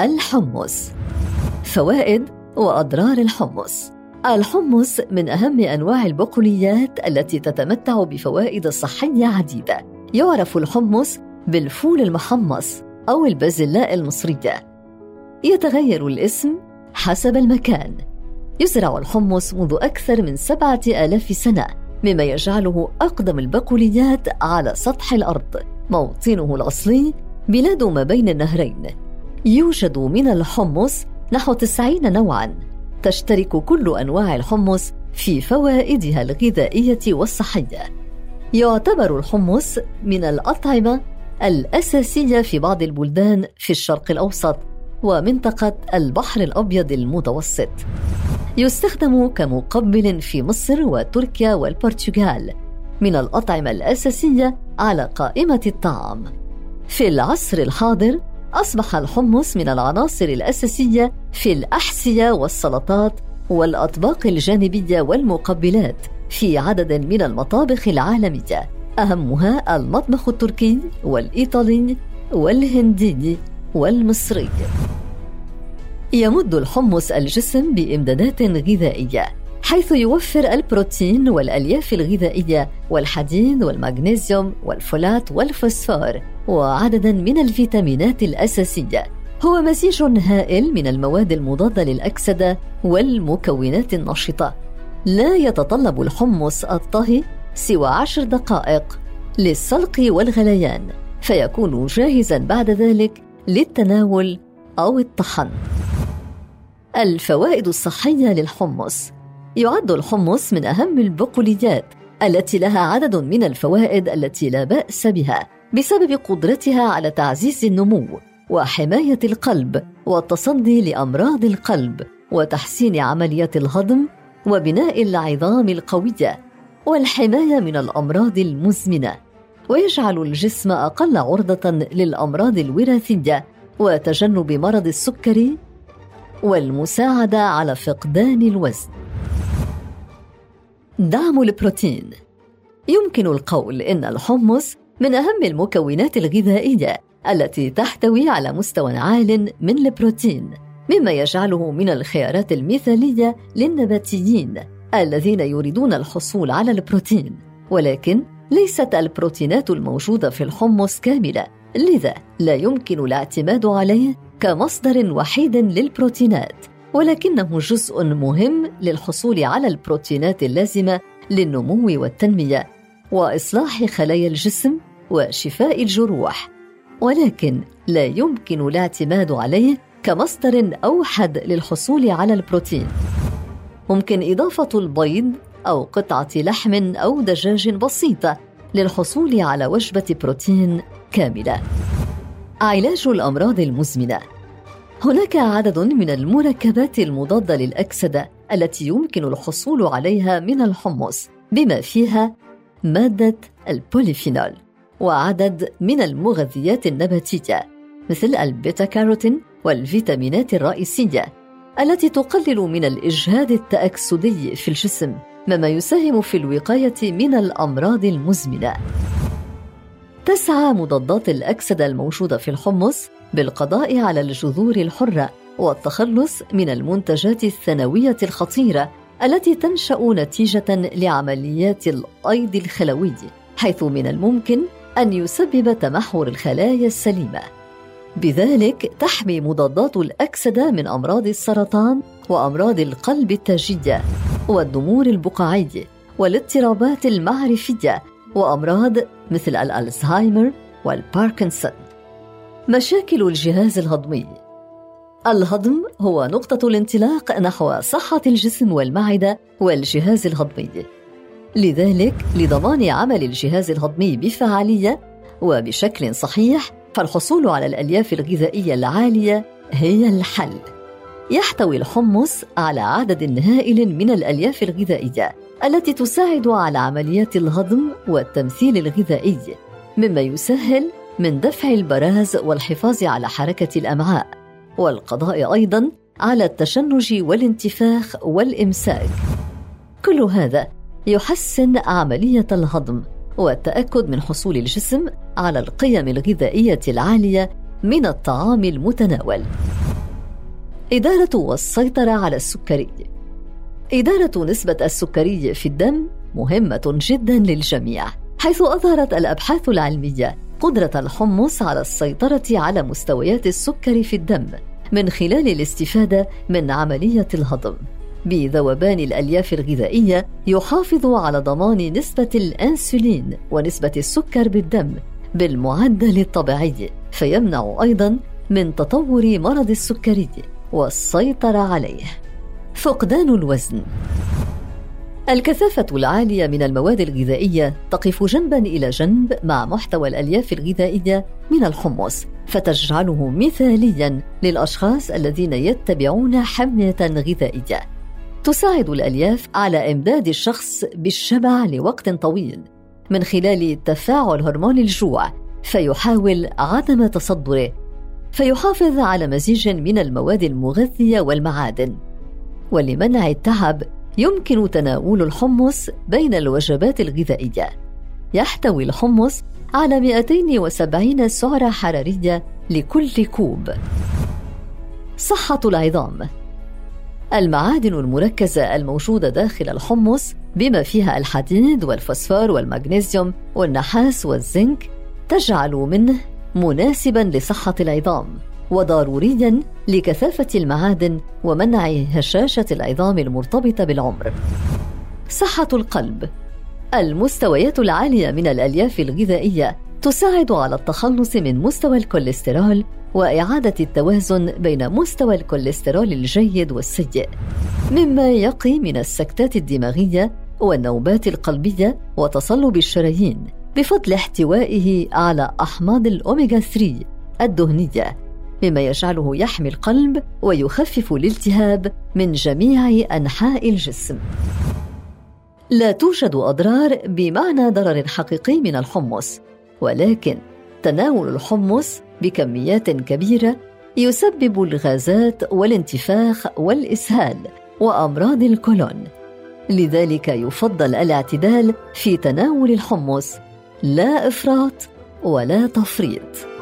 الحمص. فوائد وأضرار الحمص. الحمص من أهم أنواع البقوليات التي تتمتع بفوائد صحية عديدة. يعرف الحمص بالفول المحمص أو البازلاء المصرية. يتغير الاسم حسب المكان. يزرع الحمص منذ أكثر من سبعة آلاف سنة مما يجعله أقدم البقوليات على سطح الأرض موطنه الأصلي بلاد ما بين النهرين. يوجد من الحمص نحو تسعين نوعاً تشترك كل أنواع الحمص في فوائدها الغذائية والصحية. يعتبر الحمص من الأطعمة الأساسية في بعض البلدان في الشرق الأوسط ومنطقة البحر الأبيض المتوسط. يستخدم كمقبل في مصر وتركيا والبرتغال من الأطعمة الأساسية على قائمة الطعام. في العصر الحاضر أصبح الحمص من العناصر الأساسية في الأحسية والسلطات والأطباق الجانبية والمقبلات في عدد من المطابخ العالمية. أهمها المطبخ التركي والإيطالي والهندي والمصري. يمد الحمص الجسم بإمدادات غذائية حيث يوفر البروتين والألياف الغذائية والحديد والمغنيسيوم والفولات والفوسفور. وعددا من الفيتامينات الأساسية. هو مزيج هائل من المواد المضادة للأكسدة والمكونات النشطة. لا يتطلب الحمص الطهي سوى عشر دقائق للسلق والغليان فيكون جاهزا بعد ذلك للتناول أو الطحن. الفوائد الصحية للحمص. يعد الحمص من أهم البقوليات التي لها عدد من الفوائد التي لا بأس بها. بسبب قدرتها على تعزيز النمو وحماية القلب والتصدي لأمراض القلب وتحسين عمليات الهضم وبناء العظام القوية والحماية من الأمراض المزمنة ويجعل الجسم أقل عرضة للأمراض الوراثية وتجنب مرض السكري والمساعدة على فقدان الوزن. دعم البروتين يمكن القول إن الحمص من أهم المكونات الغذائية التي تحتوي على مستوى عال من البروتين مما يجعله من الخيارات المثالية للنباتيين الذين يريدون الحصول على البروتين. ولكن ليست البروتينات الموجودة في الحمص كاملة لذا لا يمكن الاعتماد عليه كمصدر وحيد للبروتينات. ولكنه جزء مهم للحصول على البروتينات اللازمة للنمو والتنمية وإصلاح خلايا الجسم وشفاء الجروح. ولكن لا يمكن الاعتماد عليه كمصدر أوحد للحصول على البروتين. ممكن إضافة البيض أو قطعة لحم أو دجاج بسيطه للحصول على وجبة بروتين كاملة. علاج الأمراض المزمنة. هناك عدد من المركبات المضادة للأكسدة التي يمكن الحصول عليها من الحمص بما فيها مادة البوليفينول وعدد من المغذيات النباتية مثل البيتا كاروتين والفيتامينات الرئيسية التي تقلل من الإجهاد التأكسدي في الجسم مما يساهم في الوقاية من الأمراض المزمنة. تسعى مضادات الأكسدة الموجودة في الحمص بالقضاء على الجذور الحرة والتخلص من المنتجات الثانوية الخطيرة التي تنشأ نتيجة لعمليات الأيض الخلوي حيث من الممكن أن يسبب تمحور الخلايا السليمة. بذلك تحمي مضادات الأكسدة من أمراض السرطان وأمراض القلب التاجية والضمور البقعي والاضطرابات المعرفية وأمراض مثل الألزهايمر والباركنسون. مشاكل الجهاز الهضمي الهضم هو نقطة الانطلاق نحو صحة الجسم والمعدة والجهاز الهضمي. لذلك لضمان عمل الجهاز الهضمي بفعالية وبشكل صحيح فالحصول على الألياف الغذائية العالية هي الحل. يحتوي الحمص على عدد هائل من الألياف الغذائية التي تساعد على عمليات الهضم والتمثيل الغذائي مما يسهل من دفع البراز والحفاظ على حركة الأمعاء. والقضاء أيضا على التشنج والانتفاخ والإمساك. كل هذا يحسن عملية الهضم والتأكد من حصول الجسم على القيم الغذائية العالية من الطعام المتناول. إدارة والسيطرة على السكري. إدارة نسبة السكري في الدم مهمة جدا للجميع حيث أظهرت الأبحاث العلمية قدرة الحمص على السيطرة على مستويات السكر في الدم من خلال الاستفادة من عملية الهضم. بذوبان الألياف الغذائية يحافظ على ضمان نسبة الأنسولين ونسبة السكر بالدم بالمعدل الطبيعي فيمنع أيضا من تطور مرض السكري والسيطرة عليه. فقدان الوزن. الكثافة العالية من المواد الغذائية تقف جنبا إلى جنب مع محتوى الألياف الغذائية من الحمص فتجعله مثاليا للأشخاص الذين يتبعون حمية غذائية. تساعد الألياف على إمداد الشخص بالشبع لوقت طويل. من خلال تفاعل هرمون الجوع فيحاول عدم تصدره فيحافظ على مزيج من المواد المغذية والمعادن. ولمنع التعب يمكن تناول الحمص بين الوجبات الغذائية. يحتوي الحمص على 270 سعرة حرارية لكل كوب. صحة العظام. المعادن المركزة الموجودة داخل الحمص بما فيها الحديد والفوسفور والمغنيسيوم والنحاس والزنك تجعل منه مناسبا لصحة العظام. وضروريا لكثافة المعادن ومنع هشاشة العظام المرتبطة بالعمر. صحة القلب. المستويات العالية من الألياف الغذائية تساعد على التخلص من مستوى الكوليسترول وإعادة التوازن بين مستوى الكوليسترول الجيد والسيء، مما يقي من السكتات الدماغية والنوبات القلبية وتصلب الشرايين بفضل احتوائه على أحماض الأوميغا 3 الدهنية. مما يجعله يحمي القلب ويخفف الالتهاب من جميع أنحاء الجسم. لا توجد أضرار بمعنى ضرر حقيقي من الحمص ولكن تناول الحمص بكميات كبيرة يسبب الغازات والانتفاخ والإسهال وأمراض الكولون. لذلك يفضل الاعتدال في تناول الحمص لا إفراط ولا تفريط.